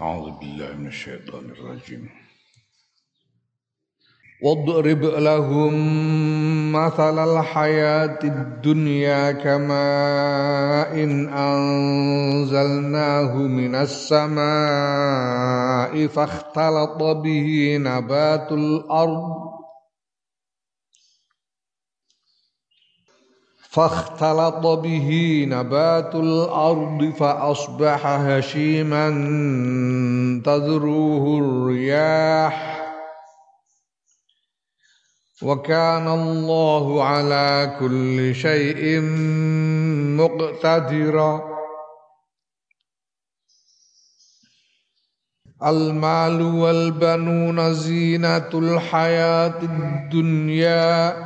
أعوذ بالله من الشيطان الرجيم. واضرب لهم مثل الحياة الدنيا كماء إن أنزلناه من السماء فاختلط به نبات الأرض فاختلط به نبات الأرض فأصبح هشيما تذروه الرياح. وكان الله على كل شيء مقتدرا. المال والبنون زينة الحياة الدنيا.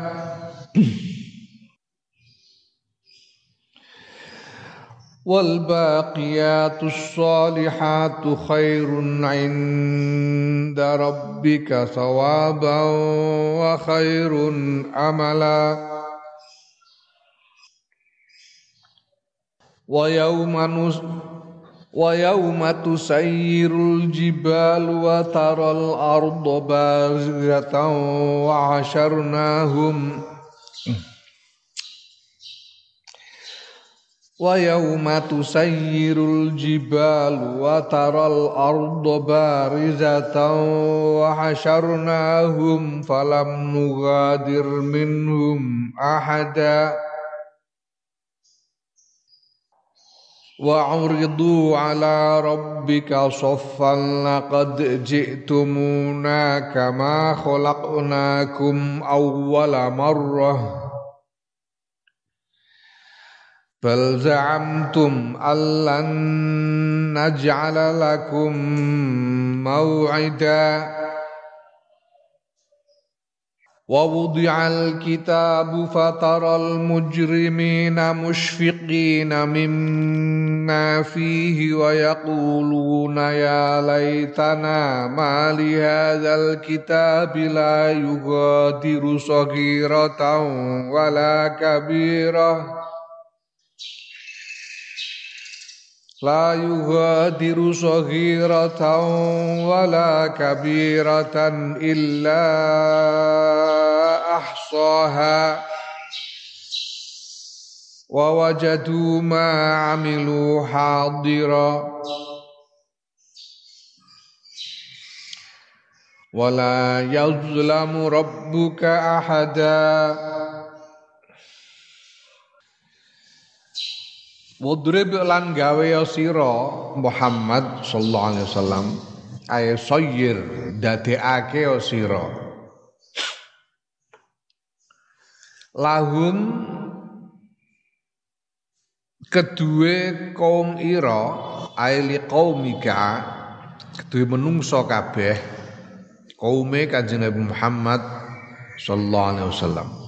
والباقيات الصالحات خير عند ربك ثوابا وخير املا ويوم ويوم تسير الجبال وترى الأرض بارزة وعشرناهم. ويوم تسير الجبال وترى الأرض بارزة وحشرناهم فلم نغادر منهم أحدا وعرضوا على ربك صفا لقد جئتمونا كما خلقناكم أول مرة بل زعمتم أن لن نجعل لكم موعدا. ووضع الكتاب فترى المجرمين مشفقين مما فيه ويقولون يا ليتنا ما لهذا الكتاب لا يغادر صغيرة ولا كبيرة. لا يغادر صغيرة ولا كبيرة إلا أحصاها ووجدوا ما عملوا حاضرا ولا يظلم ربك أحدا Wadrib lan gawe sira Muhammad sallallahu alaihi wasallam ay sayyir dadekake sira. Lahum kedue kaum ira ay liqaumika kedue menungso kabeh kaume kanjeng Nabi Muhammad sallallahu alaihi wasallam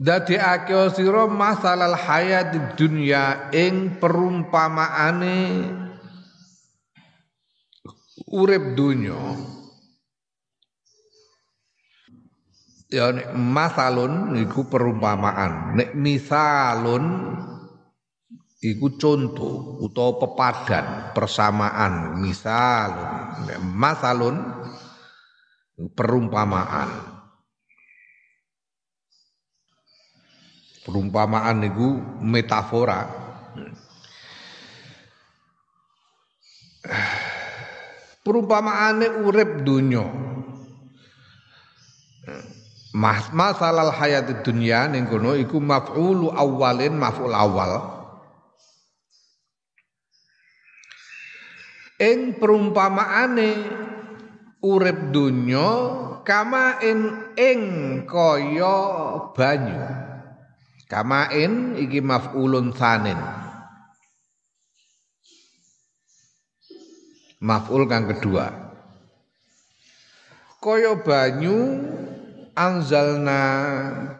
dadekake sira masalal hayat dunya ing perumpamaane urip dunya ya nek masalun iku perumpamaan. Nek misalun iku contoh utawa pepadan persamaan. Misalun. Nek masalun perumpamaan Perumpamaan itu metafora. Perumpamaane urip dunya. Mas masalah hayat dunia ning kono iku maf'ulu awalin maf'ul awal. Ing perumpamaane urip dunya kama ing ing kaya banyu. Kamain iki maf'ulun tsanin. Maf'ul kang kedua. Kaya banyu anzalna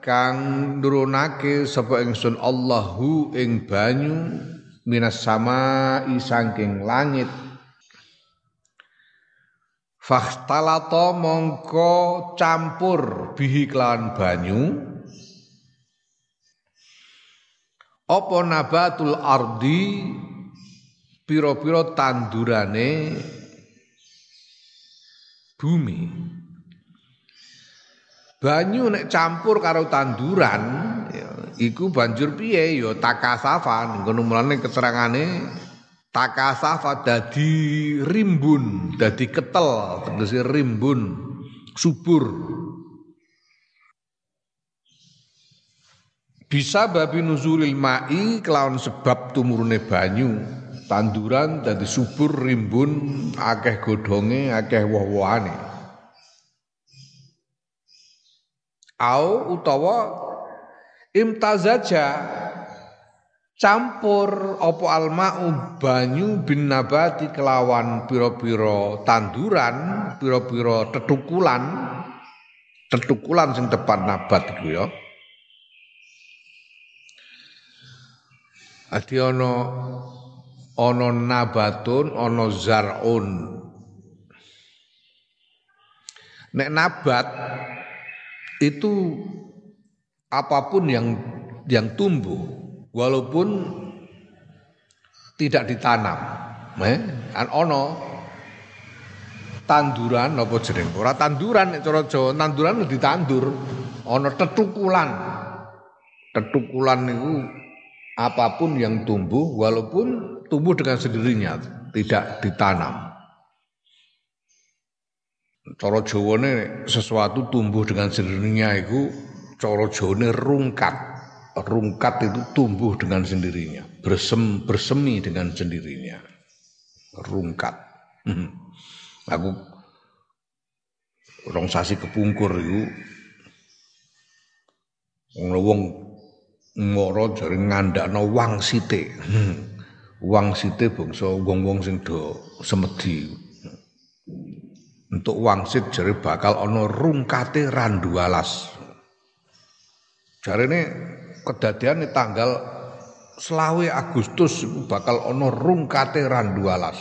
kang nurunake sapa ingsun Allahu ing banyu minas sama saking langit Fakhtalato mongko campur bihi kelawan banyu apa nabatul ardi pira-pira tandurane bumi? Banyu nek campur karo tanduran ya, iku banjur piye? Ya takasafan ngono mulane keterangane takasafa dadi rimbun dadi ketel tegese rimbun subur bisa babi nuzulil ma'i kelawan sebab tumurune banyu. Tanduran dadi subur rimbun akeh godhonge akeh woh-wohane. Au utawa imtazaja campur opo alma'u banyu bin nabati kelawan piro-piro tanduran piro-piro tetukulan. Tetukulan sing depan nabat iku ya Adi ana ana nabatun ana zarun. Nek nabat itu apa pun yang yang tumbuh walaupun tidak ditanam eh? An ono tanduran apa jeneng? Ora tanduran nek cara Jawa tanduran ditandur ono tetukulan. Tetukulan itu apa pun yang tumbuh walaupun tumbuh dengan sendirinya tidak ditanam Cara sesuatu tumbuh dengan sendirinya itu cara rungkat. Rungkat itu tumbuh dengan sendirinya, bersem, bersemi dengan sendirinya. Rungkat. Hmm. Aku rong sasi kepungkur itu wong moro jare ngandakno wangsite. Hmm. Wangsite bangsa wong-wong sing do semedi untuk wangsit jari bakal ono rungkate randu alas. Jari ini kedadian ini tanggal selawe Agustus bakal ono rungkate randu alas.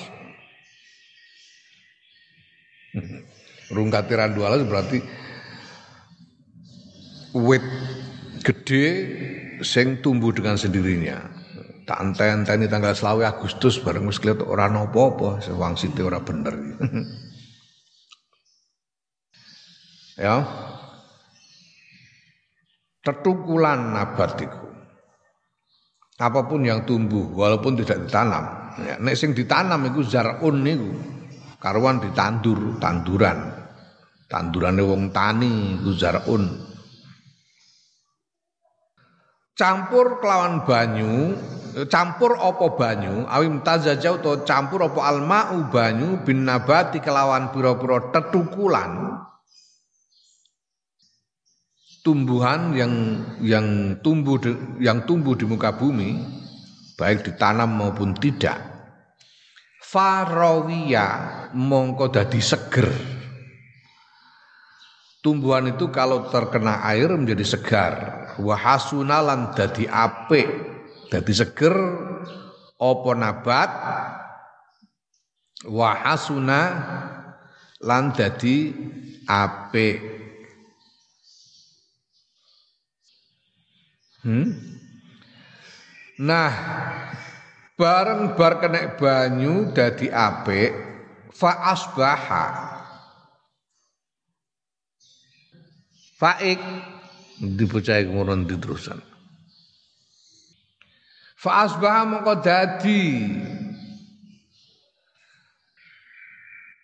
rungkate randu alas berarti wit gede sing tumbuh dengan sendirinya. Tak enten-enteni tanggal selawe Agustus bareng wis kelihatan orang apa-apa, sewang siti ora bener. ya tetukulan nabat itu apa pun yang tumbuh walaupun tidak ditanam ya, nek sing ditanam itu zarun niku karuan ditandur tanduran tandurane wong tani iku zarun campur kelawan banyu campur opo banyu? Awim tazaja utawa campur opo alma'u banyu bin nabati kelawan pira-pira tetukulan tumbuhan yang yang tumbuh yang tumbuh di muka bumi baik ditanam maupun tidak. Farawiya mongko dadi seger. Tumbuhan itu kalau terkena air menjadi segar wahasunalan dadi apik dadi seger opo nabat wahasuna lan dadi apik Hmm? Nah, bareng bar kena banyu dadi apik fa asbaha. Faik dipercaya kemudian diterusan. Fa asbaha mongko dadi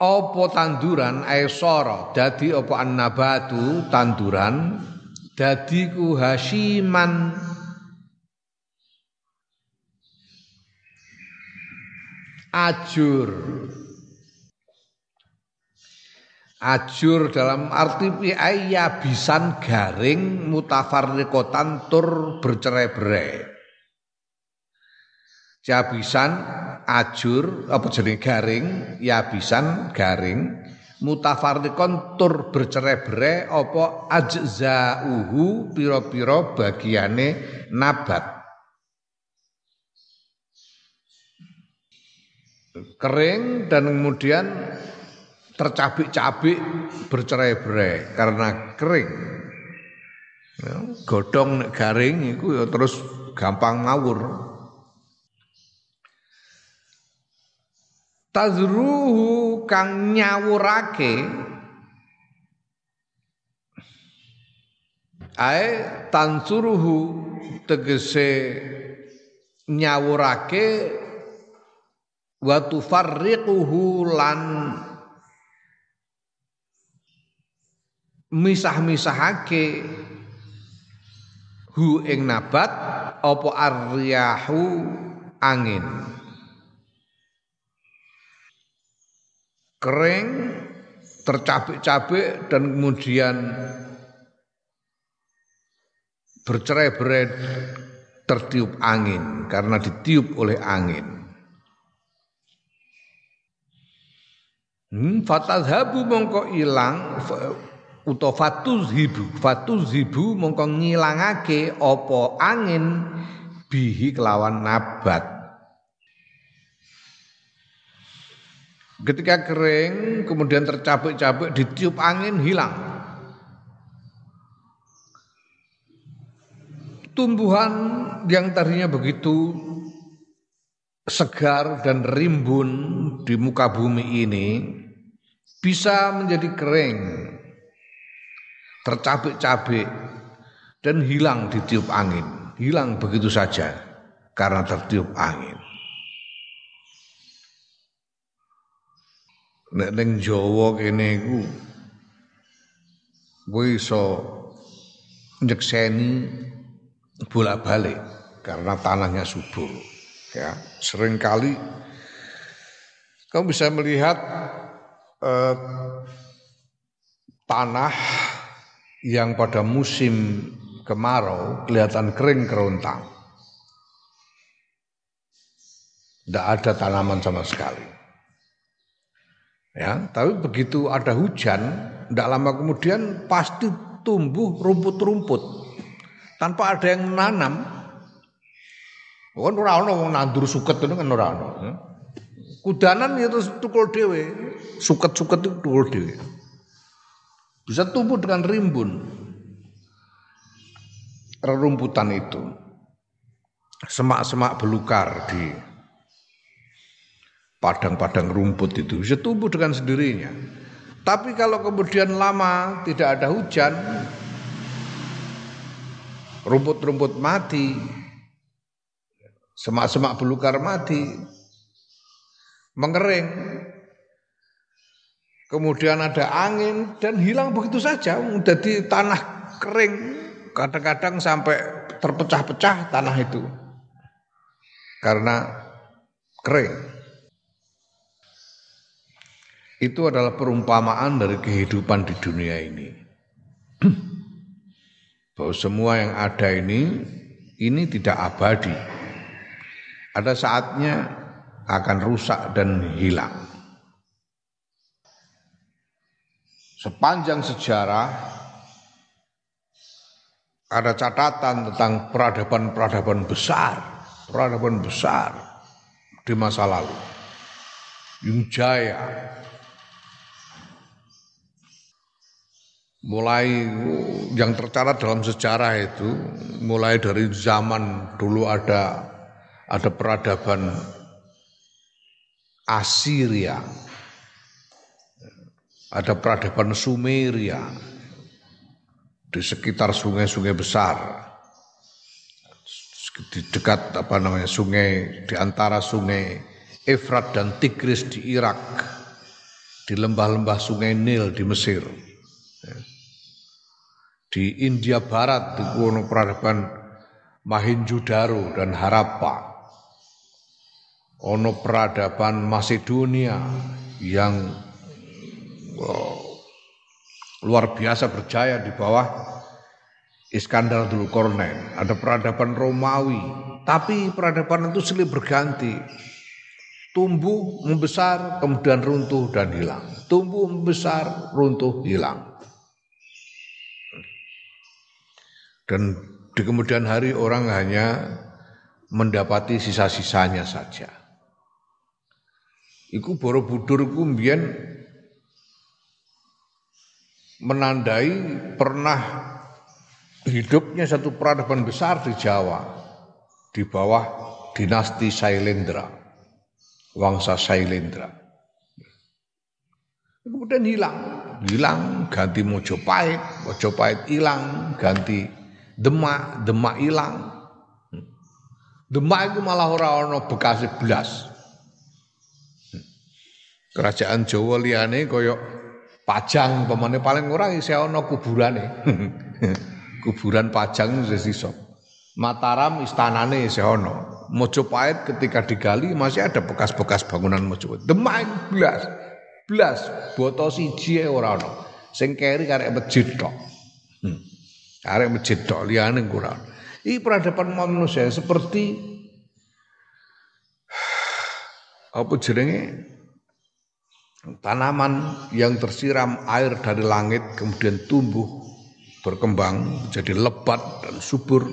apa tanduran aisara dadi apa annabatu tanduran? Dadi ku hasiman ajur ajur dalam arti ya bisan garing mutafarriqatan tur bercerai-berai. Jabisan ajur apa jenenge garing? Yabisan garing mutafarriqon tur bercerai-berai apa ajzauhu pira-pira bagiane nabat. Kering dan kemudian tercabik-cabik bercerai-berai karena kering. Ya, godong garing itu ya terus gampang ngawur. Tazruhu kang nyawurake ae tansuruhu tegese nyawurake wa tufarriquhu lan misah-misahake. Hu ing nabat apa aryahu angin? Kering tercabik-cabik dan kemudian bercerai-berai tertiup angin karena ditiup oleh angin. Hmm, fatadhabu mongko ilang utawa fatuzhibu. Fatuzhibu mongko ngilangake apa angin bihi kelawan nabat. Ketika kering kemudian tercabik-cabik ditiup angin hilang. Tumbuhan yang tadinya begitu segar dan rimbun di muka bumi ini bisa menjadi kering tercabik-cabik dan hilang ditiup angin. Hilang begitu saja karena tertiup angin. Nek ning Jawa kene iku kowe iso nyekseni bolak-balik karena tanahnya subur. Ya, sering kali kamu bisa melihat eh, tanah yang pada musim kemarau kelihatan kering kerontang. Tidak ada tanaman sama sekali. Ya, tapi begitu ada hujan, tidak lama kemudian pasti tumbuh rumput-rumput tanpa ada yang menanam. Kan ora ana wong nandur suket itu kan ora ana. Ya. Kudanan ya terus tukul dhewe, suket-suket itu tukul dhewe. Bisa tumbuh dengan rimbun rerumputan itu. Semak-semak belukar di padang-padang rumput itu bisa tumbuh dengan sendirinya. Tapi kalau kemudian lama tidak ada hujan, rumput-rumput mati, semak-semak belukar mati, mengering, kemudian ada angin dan hilang begitu saja. Jadi tanah kering. Kadang-kadang sampai terpecah-pecah tanah itu. Karena kering. Itu adalah perumpamaan dari kehidupan di dunia ini. Bahwa semua yang ada ini ini tidak abadi. Ada saatnya akan rusak dan hilang sepanjang sejarah ada catatan tentang peradaban-peradaban besar, peradaban besar di masa lalu. Yung Jaya. Mulai yang tercatat dalam sejarah itu mulai dari zaman dulu ada ada peradaban Assyria ada peradaban Sumeria di sekitar sungai-sungai besar. Di dekat apa namanya sungai di antara sungai Efrat dan Tigris di Irak. Di lembah-lembah sungai Nil di Mesir. Di India Barat di kuno peradaban Mahenjo-daro dan Harappa. Ono peradaban Macedonia yang luar biasa berjaya di bawah Iskandar dulu Kornen. Ada peradaban Romawi, tapi peradaban itu silih berganti. Tumbuh, membesar, kemudian runtuh dan hilang. Tumbuh, membesar, runtuh, hilang. Dan di kemudian hari orang hanya mendapati sisa-sisanya saja. Iku Borobudur ku mbiyen menandai pernah hidupnya satu peradaban besar di Jawa di bawah dinasti Sailendra, wangsa Sailendra. Kemudian hilang, hilang ganti Mojopahit, Mojopahit hilang, ganti Demak, Demak hilang. Demak itu malah orang-orang bekas belas. Kerajaan Jawa liane koyok Pajang pemane paling ora isih ana kuburane. Kuburan Pajang wis iso. Mataram istanane isih ana. Mojopahit ketika digali masih ada bekas-bekas bangunan Mojopahit. Demak blas. Blas boto siji ora ana. Sing keri karek masjid tok. Hmm. Karek masjid tok liyane ora. Ini peradaban manusia seperti apa jenenge tanaman yang tersiram air dari langit kemudian tumbuh berkembang menjadi lebat dan subur.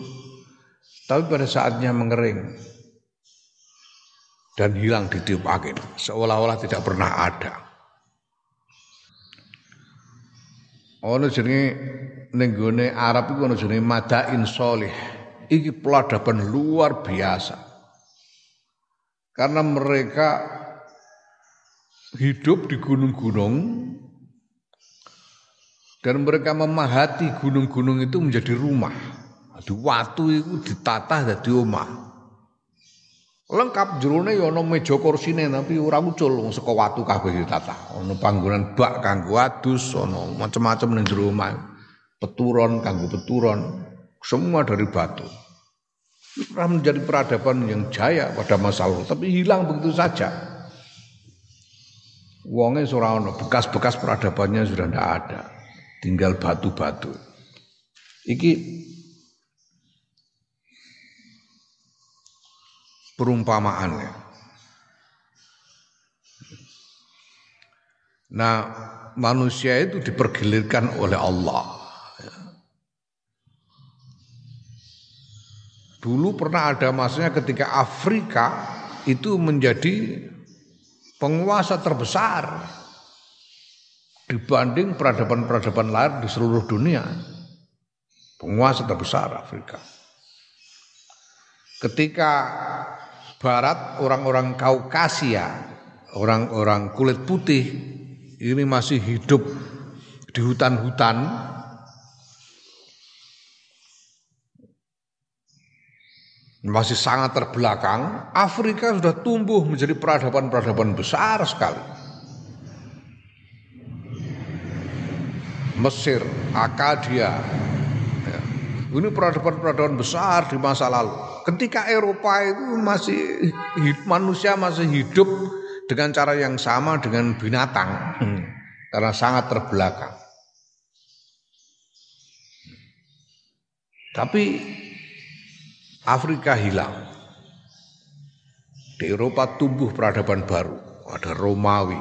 Tapi pada saatnya mengering dan hilang di tiup angin seolah-olah tidak pernah ada. Ono jenenge ning Arab iku ono jenenge madain solih iki peladaban luar biasa. Karena mereka hidup di gunung-gunung dan mereka memahati gunung-gunung itu menjadi rumah. Di waktu itu ditata jadi rumah. Lengkap jerone ya ana meja kursine tapi ora ucul wong saka watu kabeh ditata. Ana panggonan bak kanggo adus, ana macam-macam ning jero omah. Peturon kanggo peturon, semua dari batu. Pernah menjadi peradaban yang jaya pada masa lalu, tapi hilang begitu saja. Wonge ora ana, bekas-bekas peradabannya sudah tidak ada. Tinggal batu-batu. Iki perumpamaannya. Nah, manusia itu dipergilirkan oleh Allah. Dulu pernah ada masanya ketika Afrika itu menjadi penguasa terbesar dibanding peradaban-peradaban lain di seluruh dunia. Penguasa terbesar Afrika. Ketika barat orang-orang Kaukasia, orang-orang kulit putih ini masih hidup di hutan-hutan masih sangat terbelakang, Afrika sudah tumbuh menjadi peradaban-peradaban besar sekali. Mesir, Akadia, ya. ini peradaban-peradaban besar di masa lalu. Ketika Eropa itu masih manusia masih hidup dengan cara yang sama dengan binatang, hmm. karena sangat terbelakang. Tapi Afrika hilang. Di Eropa tumbuh peradaban baru, ada Romawi,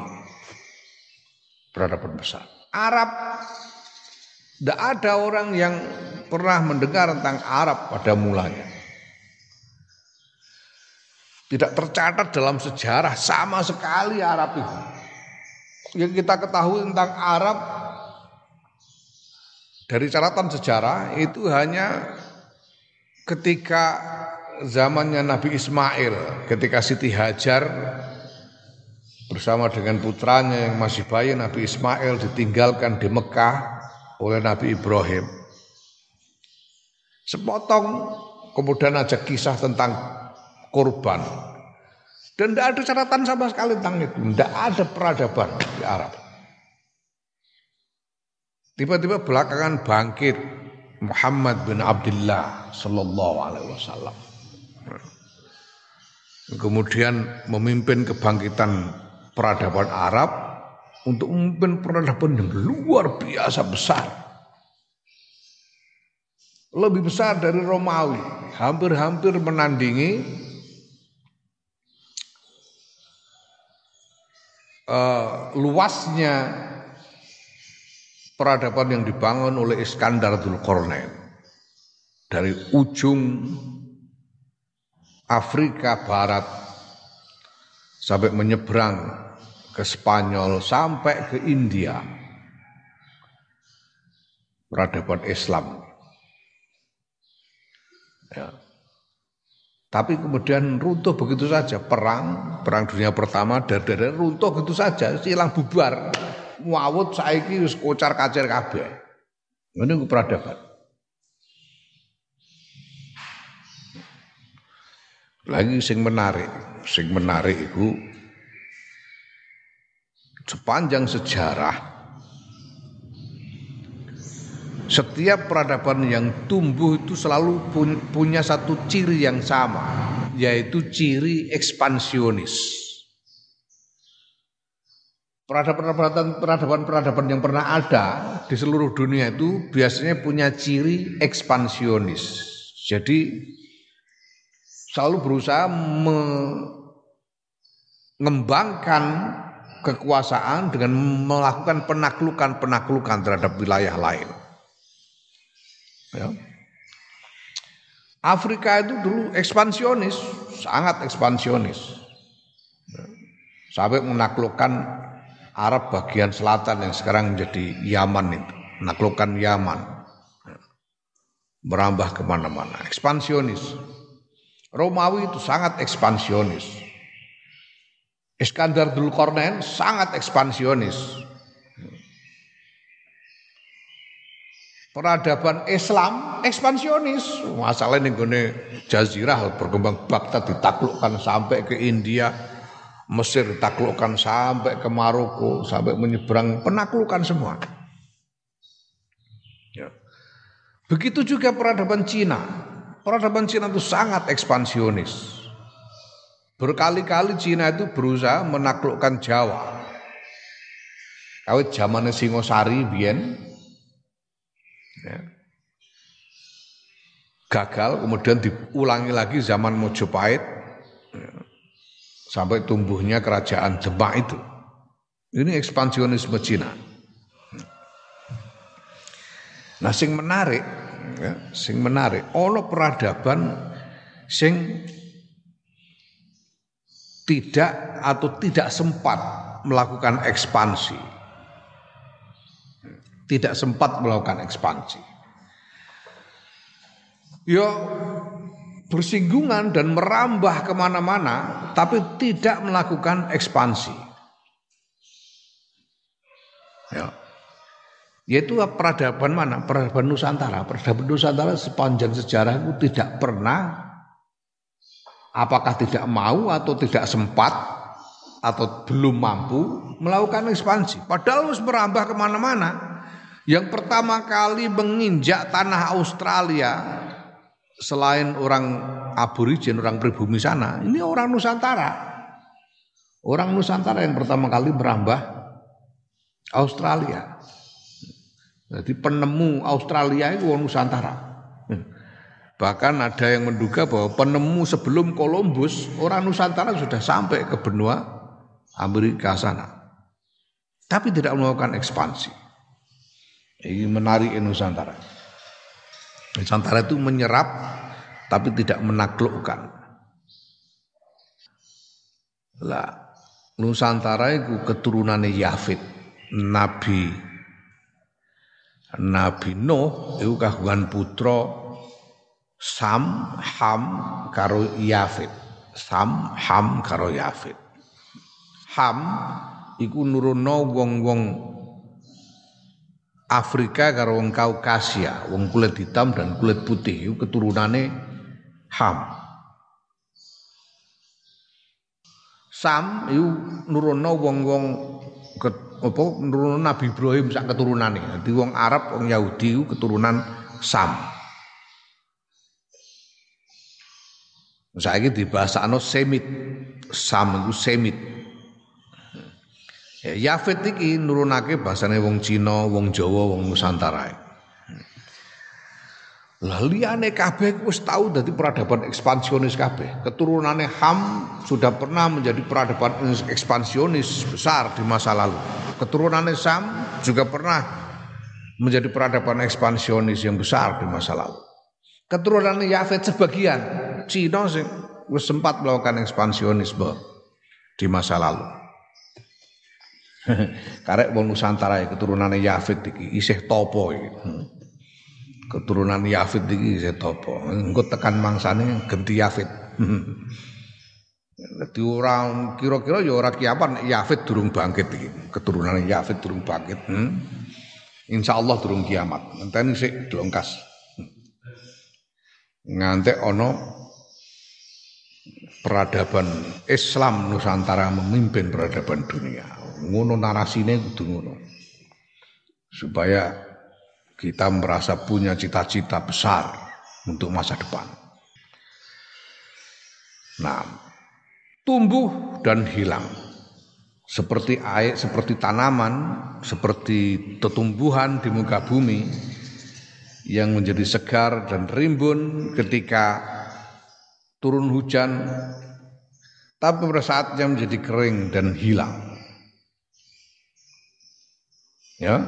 peradaban besar. Arab, tidak ada orang yang pernah mendengar tentang Arab pada mulanya. Tidak tercatat dalam sejarah sama sekali Arab itu. Yang kita ketahui tentang Arab dari catatan sejarah itu hanya ketika zamannya Nabi Ismail, ketika Siti Hajar bersama dengan putranya yang masih bayi Nabi Ismail ditinggalkan di Mekah oleh Nabi Ibrahim. Sepotong kemudian aja kisah tentang korban. Dan tidak ada catatan sama sekali tentang itu. Tidak ada peradaban di Arab. Tiba-tiba belakangan bangkit Muhammad bin Abdullah sallallahu alaihi wasallam. Kemudian memimpin kebangkitan peradaban Arab untuk memimpin peradaban yang luar biasa besar. Lebih besar dari Romawi, hampir-hampir menandingi uh, luasnya peradaban yang dibangun oleh Iskandar Dzulkarnain dari ujung Afrika Barat sampai menyeberang ke Spanyol sampai ke India. Peradaban Islam. Ya. tapi kemudian runtuh begitu saja. Perang perang dunia pertama dari runtuh begitu saja. Hilang bubar wawut saiki wis kocar-kacir kabeh. Ngene ku peradaban. Lagi sing menarik, sing menarik itu sepanjang sejarah setiap peradaban yang tumbuh itu selalu punya satu ciri yang sama, yaitu ciri ekspansionis. Peradaban-peradaban yang pernah ada di seluruh dunia itu biasanya punya ciri ekspansionis. Jadi selalu berusaha mengembangkan kekuasaan dengan melakukan penaklukan-penaklukan terhadap wilayah lain. Ya. Afrika itu dulu ekspansionis, sangat ekspansionis. Ya. Sampai menaklukkan Arab bagian selatan yang sekarang menjadi Yaman itu, menaklukkan Yaman. Ya. Merambah ke mana-mana, ekspansionis. Romawi itu sangat ekspansionis. Iskandar Dulkornen sangat ekspansionis. peradaban Islam ekspansionis. Masalah ini gone jazirah berkembang Baghdad ditaklukkan sampai ke India, Mesir ditaklukkan sampai ke Maroko, sampai menyeberang penaklukan semua. Ya. Begitu juga peradaban Cina. Peradaban Cina itu sangat ekspansionis. Berkali-kali Cina itu berusaha menaklukkan Jawa. Kawit zamannya Singosari biyen ya. gagal kemudian diulangi lagi zaman Mojopahit. Sampai tumbuhnya kerajaan Demak itu. Ini ekspansionisme Cina. Nah sing menarik ya, sing menarik ono peradaban sing tidak atau tidak sempat melakukan ekspansi. Tidak sempat melakukan ekspansi. Ya bersinggungan dan merambah ke mana-mana, tapi tidak melakukan ekspansi. Ya. Yaitu peradaban mana? Peradaban Nusantara. Peradaban Nusantara sepanjang sejarah itu tidak pernah apakah tidak mau atau tidak sempat atau belum mampu melakukan ekspansi. Padahal harus merambah ke mana-mana yang pertama kali menginjak tanah Australia selain orang aborigin, orang pribumi sana, ini orang Nusantara. Orang Nusantara yang pertama kali merambah Australia. Jadi penemu Australia itu orang Nusantara. Bahkan ada yang menduga bahwa penemu sebelum Columbus orang Nusantara sudah sampai ke benua Amerika sana. Tapi tidak melakukan ekspansi. Ini menarik Nusantara. Nusantara itu menyerap tapi tidak menaklukkan. Lah Nusantara itu keturunannya Yafid, Nabi Nabi Nuh itu kagungan putra Sam, Ham karo Yafid. Sam, Ham karo Yafid. Ham iku nurono wong-wong Afrika karo wong Kaukasia, wong kulit hitam dan kulit putih itu keturunane Ham. Sam itu nurono wong-wong apa nurono Nabi Ibrahim sak keturunane. Dadi wong Arab, wong Yahudi itu keturunan Sam. Saiki dibahasakno Semit. Sam itu Semit. Ya, Yafet iki nurunake bahasane wong Cina, wong Jawa, wong Nusantara. Lah liyane kabeh wis tau dadi peradaban ekspansionis kabeh. Keturunane Ham sudah pernah menjadi peradaban ekspansionis besar di masa lalu. Keturunane Sam juga pernah menjadi peradaban ekspansionis yang besar di masa lalu. Keturunane Yafet sebagian Cina wis sempat melakukan ekspansionisme di masa lalu. Karek wong Nusantara keturunane Yafid iki isih topo iki. Keturunan Yafid iki isih topo. Engko tekan mangsane genti Yafid. Dadi orang kira-kira ya ora kiapan Yafid durung bangkit iki. Keturunan Yafid durung bangkit. Hmm? Insya Allah durung kiamat. Ngenteni sik dongkas. Ngantek ono peradaban Islam Nusantara memimpin peradaban dunia. Ngono narasine kudu ngono. Supaya kita merasa punya cita-cita besar untuk masa depan. Nah, tumbuh dan hilang. Seperti air, seperti tanaman, seperti tetumbuhan di muka bumi yang menjadi segar dan rimbun ketika turun hujan, tapi pada saatnya menjadi kering dan hilang. Ya.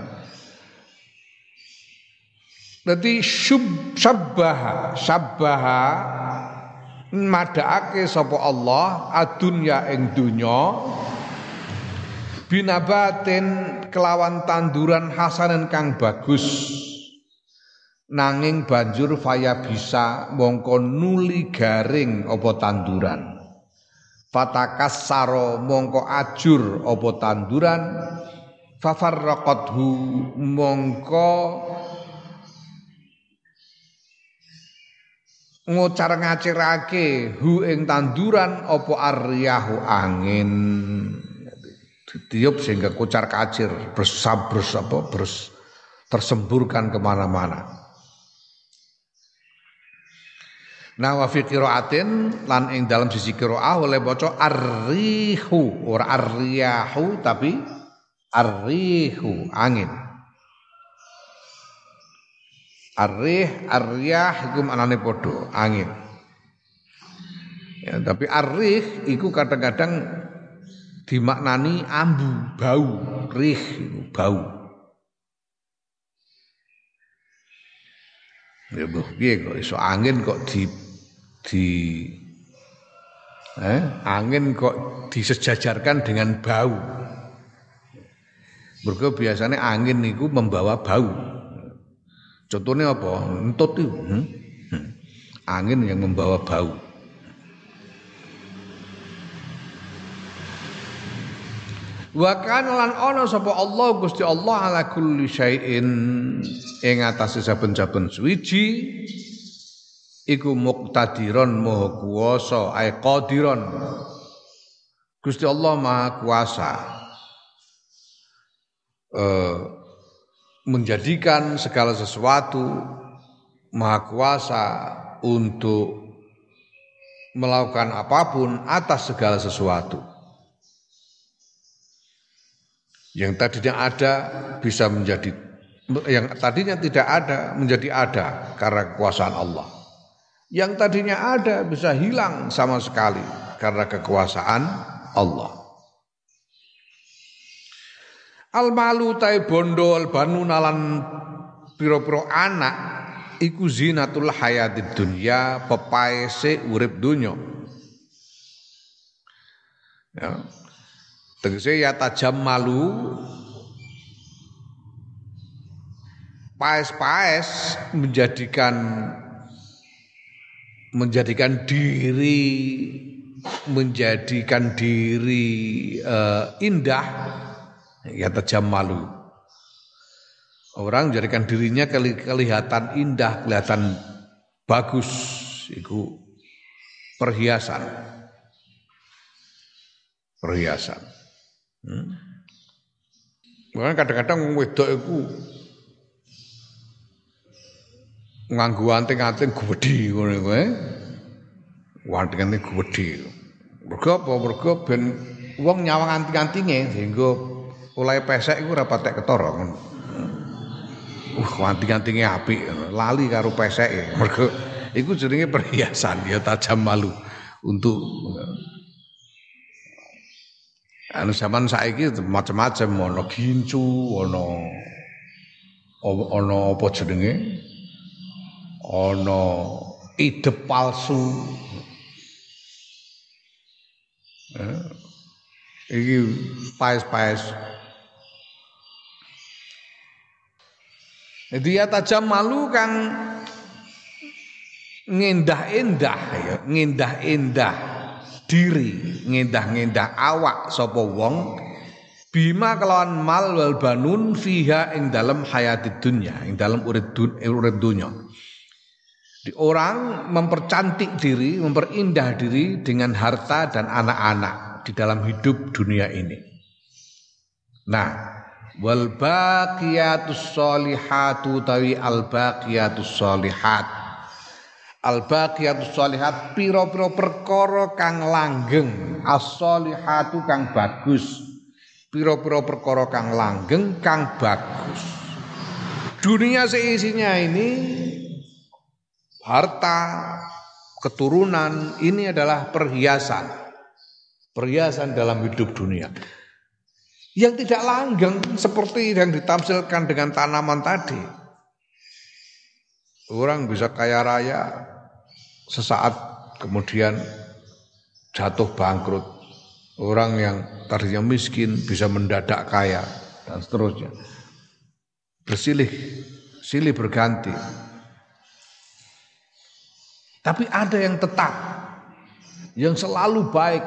Jadi syub sabbaha sabbaha madhaake sapa Allah adunya ing dunya binabatin kelawan tanduran hasanan kang bagus. Nanging banjur faya bisa mongko nuli garing apa tanduran. Fatakas saro mongko ajur apa tanduran fafarraqathu. Mongko ngocar ngacirake hu ing tanduran apa aryahu angin. Ditiup sehingga kocar kacir bersabres apa bers, tersemburkan ke mana-mana. Nah wa fi qiraatin lan ing dalam sisi qiraah oleh maca arrihu ora arriyahu tapi arrihu angin Arrih, aryah iku anane padha, angin. Ya, tapi arrih iku kadang-kadang dimaknani ambu, bau, rih bau. Ya boh piye kok iso angin kok di di eh, angin kok disejajarkan dengan bau. Mergo biasanya angin itu membawa bau. Contohnya apa? Entut itu. Hmm? Hmm. Angin yang membawa bau. Wa kana lan ana sapa Allah Gusti Allah ala kulli syai'in ing atase saben-saben suwiji iku muqtadiron maha kuwasa ay qadiron Gusti Allah maha kuasa eh menjadikan segala sesuatu maha kuasa untuk melakukan apa pun atas segala sesuatu. Yang tadinya ada bisa menjadi yang tadinya tidak ada menjadi ada karena kekuasaan Allah. Yang tadinya ada bisa hilang sama sekali karena kekuasaan Allah. Al malu tai bondo al banu nalan piro-piro anak iku zinatul hayatid dunya pepaese urip dunya. Ya. Tegese ya tajam malu paes-paes menjadikan menjadikan diri menjadikan diri uh, indah ya tajam malu. Orang menjadikan dirinya kelihatan indah, kelihatan bagus, itu perhiasan. Perhiasan. Hmm. kadang-kadang wedok itu nganggu anting-anting gede ngono kowe. Anting-anting gede. Mergo apa? Mergo ben wong nyawang anting-antinge sehingga Mulai pesek iku ora patek ketara ngono. Uh, anting-antinge apik, lali karo peseke. Mergo iku jenenge perhiasan ya tajam malu untuk anu zaman saiki macam-macam ana gincu, ana ana apa jenenge? Ana idep palsu. Eh, iki paes-paes Jadi ya tajam malu kang ngendah-endah ya, ngendah-endah diri ngendah-ngendah awak sapa wong bima kelawan mal wal banun fiha ing dalam hayati dunya ing dalam dunya di orang mempercantik diri, memperindah diri dengan harta dan anak-anak di dalam hidup dunia ini. Nah, wal baqiyatus solihatu tawi al baqiyatus solihat. Al baqiyatus solihat piro-piro perkara kang langgeng, as-solihatu kang bagus. Piro-piro perkara kang langgeng kang bagus. Dunia seisinya ini harta, keturunan ini adalah perhiasan. Perhiasan dalam hidup dunia. Yang tidak langgeng seperti yang ditamsilkan dengan tanaman tadi. Orang bisa kaya raya sesaat kemudian jatuh bangkrut. Orang yang tadinya miskin bisa mendadak kaya dan seterusnya. Bersilih, silih berganti. Tapi ada yang tetap, yang selalu baik.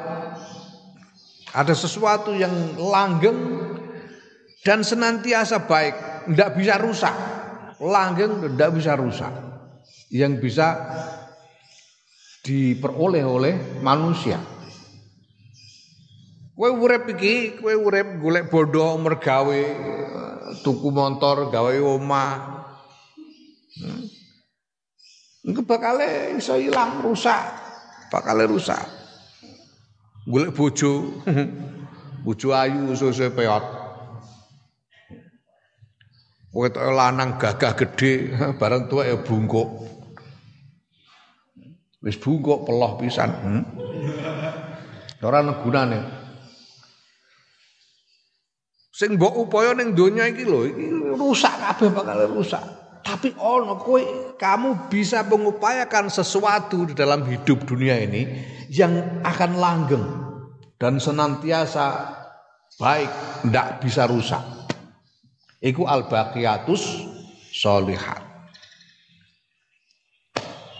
Ada sesuatu yang langgeng dan senantiasa baik, tidak bisa rusak. Langgeng tidak bisa rusak. Yang bisa diperoleh oleh manusia. Kue urep iki, kue urep golek bodoh mergawe tuku motor, gawe omah. Hmm. Bakale iso ilang rusak. Bakale rusak. Golek bojo. bojo ayu suwe peot. Wetok lanang gagah gede, bareng tua ya bungkuk. Wis bungkuk peloh pisan. Hmm? Ora ana gunane. Sing mbok upaya ning donya iki lho, iki rusak kabeh bakal rusak. Tapi ono kowe kamu bisa mengupayakan sesuatu di dalam hidup dunia ini yang akan langgeng dan senantiasa baik, tidak bisa rusak. Iku al-baqiyatus solihat.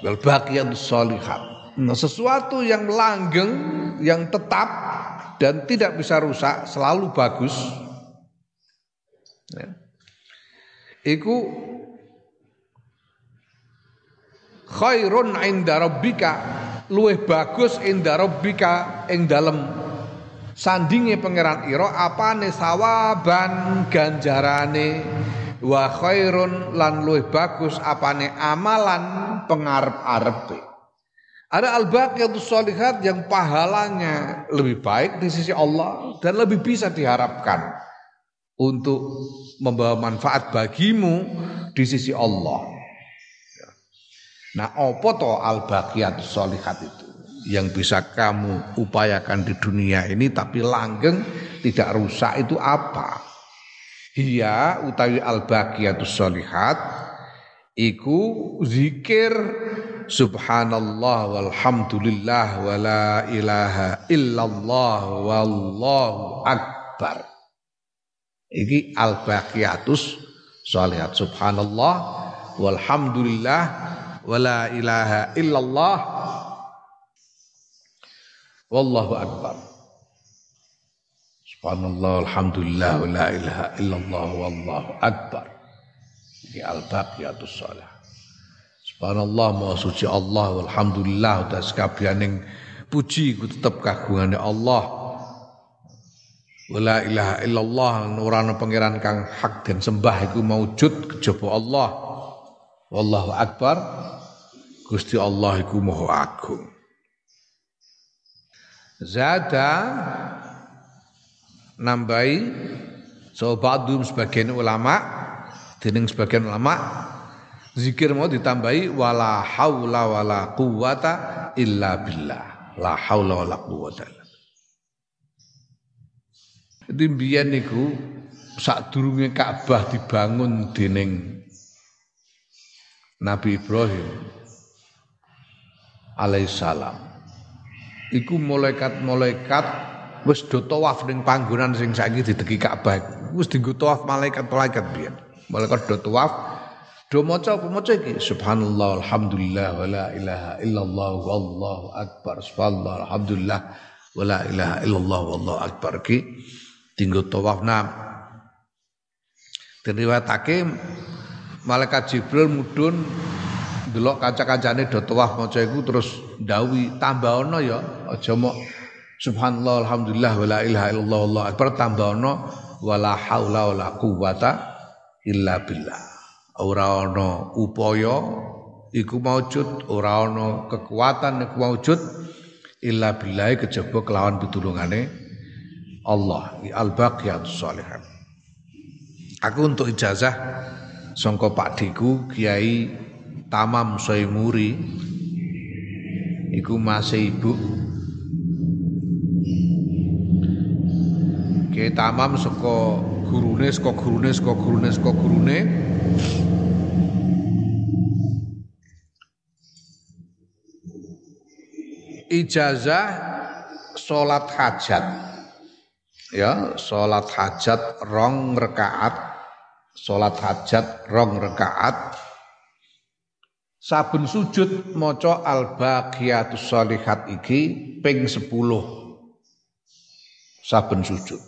Al-baqiyatus solihat. Nah, sesuatu yang langgeng, yang tetap dan tidak bisa rusak, selalu bagus. Ya. Iku khairun inda rabbika luwih bagus inda rabbika ing dalem sandinge pangeran ira apane sawaban ganjarane wa khairun lan luwih bagus apane amalan pengarep-arepe ada al-baqiyatus sholihat yang pahalanya lebih baik di sisi Allah dan lebih bisa diharapkan untuk membawa manfaat bagimu di sisi Allah. Nah, apa to al baqiyat solihat itu? Yang bisa kamu upayakan di dunia ini tapi langgeng tidak rusak itu apa? Hiya utawi al baqiyatus solihat iku zikir subhanallah walhamdulillah wala ilaha illallah wallahu akbar. Iki al baqiyatus solihat subhanallah walhamdulillah wala ilaha illallah wallahu akbar subhanallah alhamdulillah wala ilaha illallah wallahu akbar di al-baqiyatus shalah subhanallah maha suci Allah walhamdulillah udah sekabianing puji ku tetep kagungane Allah Wala ilaha illallah nurana pangeran kang hak dan sembah iku maujud kejaba Allah. Wallahu akbar. Gusti Allah iku maha agung. Zada nambahi so ba'dum sebagian ulama dening sebagian ulama zikir mau ditambahi wala haula wala quwata illa billah. La haula wala quwata Itu mbiyen niku Ka'bah dibangun dening Nabi Ibrahim alaihissalam. Iku malaikat-malaikat wis do tawaf ning panggonan sing saiki didegi Ka'bah. Wis dienggo tawaf malaikat-malaikat biyen. Malaikat do tawaf Do maca apa maca iki? Subhanallah alhamdulillah wala ilaha illallah wallahu akbar. Subhanallah alhamdulillah wala ilaha illallah wallahu akbar ki tinggal tawaf nam. Diriwayatake malaikat Jibril mudun delok kaca-kacane do tawaf maca iku terus ndawi tambah ana ya aja mok subhanallah alhamdulillah wala ilaha illallah wallahu akbar tambah ana wala haula wala quwata illa billah. Ora ana upaya iku maujud ora ana kekuatan iku maujud illa billahi kejaba kelawan pitulungane Allah. Al baqiyatus shalihat aku untuk ijazah sangka Pak Diku Kiai Tamam Soimuri iku masih ibu. Kiai Tamam saka gurune saka gurune saka gurune saka gurune. Ijazah sholat hajat. Ya sholat hajat rong rekaat. Sholat hajat rong rekaat saben sujud maca al baqiyatus sholihat iki ping 10 saben sujud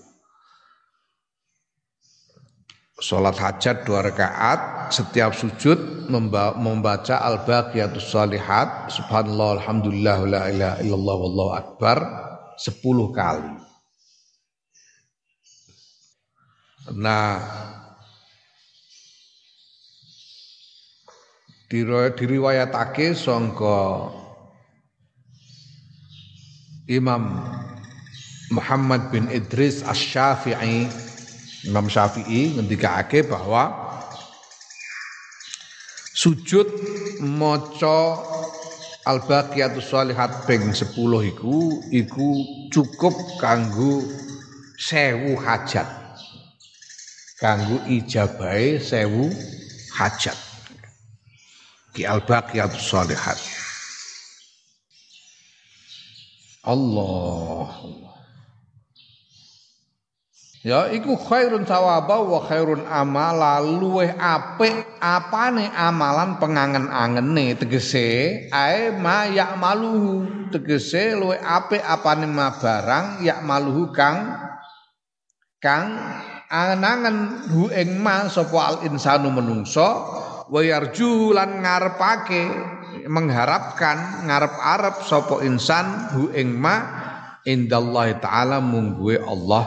Sholat hajat dua rakaat setiap sujud membaca al-baqiyatus salihat subhanallah alhamdulillah la ilaha illallah wallahu akbar sepuluh kali. Nah diriwayatake sangka Imam Muhammad bin Idris Asy-Syafi'i Imam Syafi'i ngendikake bahwa sujud maca al-baqiyatus sholihat ping 10 iku iku cukup kanggo sewu hajat. Kanggo ijabahe sewu hajat. Ki al-baqiyatus sholihat. Allah. Ya iku khairun sawaba wa khairun amala luweh apik apane amalan pengangen-angene tegese ae ma maluhu tegese luweh apik apane ma barang yak maluhu kang kang angen-angen hu ing ma sapa al insanu menungso wa lan ngarepake mengharapkan ngarep-arep sapa insan hu ing ma indallahi taala mungguwe Allah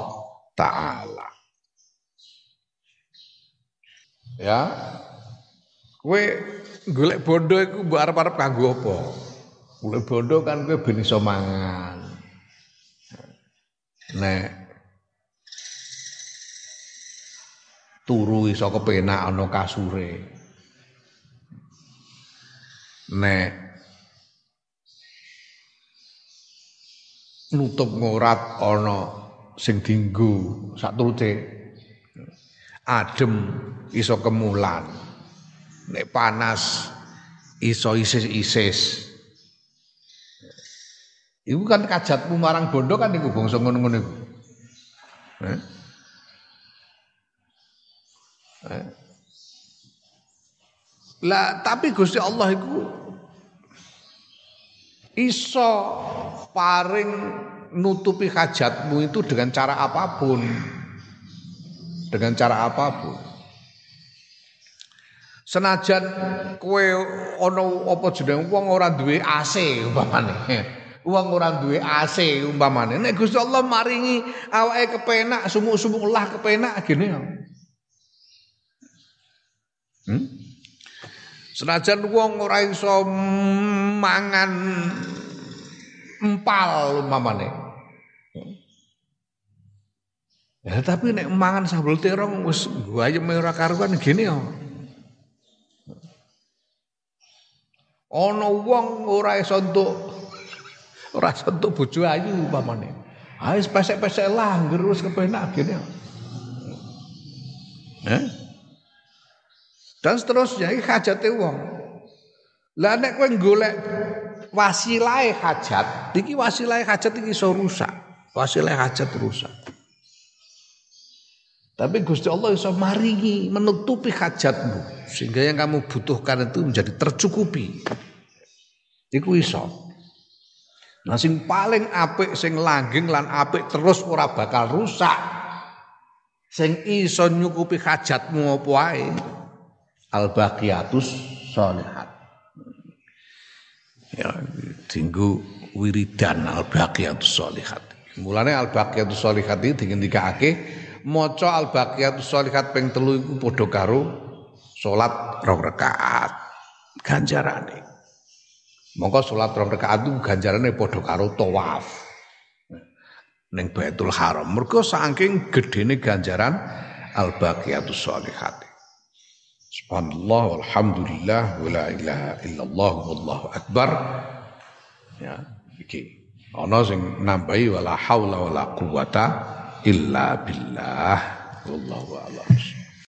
taala. Ya. Kowe golek bondo iku mbok arep-arep kanggo apa? Golek bondo kan kowe ben iso mangan. Nek turu iso kepenak ana kasure. Nek nutup ngorat ana sing dinggo saturute adem iso kemulan nek panas iso isis-isis Iku kan kajatmu marang bondo kan iku bangsa ngono-ngono iku. Eh? Eh? Lah tapi Gusti Allah iku iso paring nutupi hajatmu itu dengan cara apa pun. Dengan cara apa pun. Senajan kue ono apa jeneng wong ora duwe AC umpamane. Wong ora duwe AC umpamane. Nek Gusti Allah maringi awake kepenak, sumuk-sumuk lah kepenak gini. Hmm? Senajan wong ora iso mangan empal umpamane. Ya tapi nek mangan sambel terong wis ayam ora karuan gini ya. Ana wong ora iso entuk ora iso entuk bojo ayu umpamane. Ah wis pesek-pesek lah ngerus kepenak gini ya. Dan seterusnya iki hajate wong. Lah nek kowe golek wasilah hajat, iki wasilah hajat iki iso rusak. Wasilah hajat rusak. Tapi Gusti Allah bisa maringi, menutupi hajatmu. Sehingga yang kamu butuhkan itu menjadi tercukupi. Iku iso. Nah sing paling apik sing langgeng lan apik terus ora bakal rusak. Sing iso nyukupi hajatmu apa wae. Al baqiyatus sholihat. Ya, tinggu wiridan al baqiyatus sholihat. Mulane al baqiyatus sholihat iki dingendikake maca al baqiyatus sholihat ping telu iku padha karo salat rong rakaat ganjarane. Mongko salat rong rakaat itu ganjarane padha karo tawaf. Ning Baitul Haram. Mergo saking gedene ganjaran al baqiyatus sholihat. Subhanallah walhamdulillah wala ilaha illallah wallahu akbar. Ya, iki ana sing nambahi wala haula wala quwata illa billah wallahu a'lam.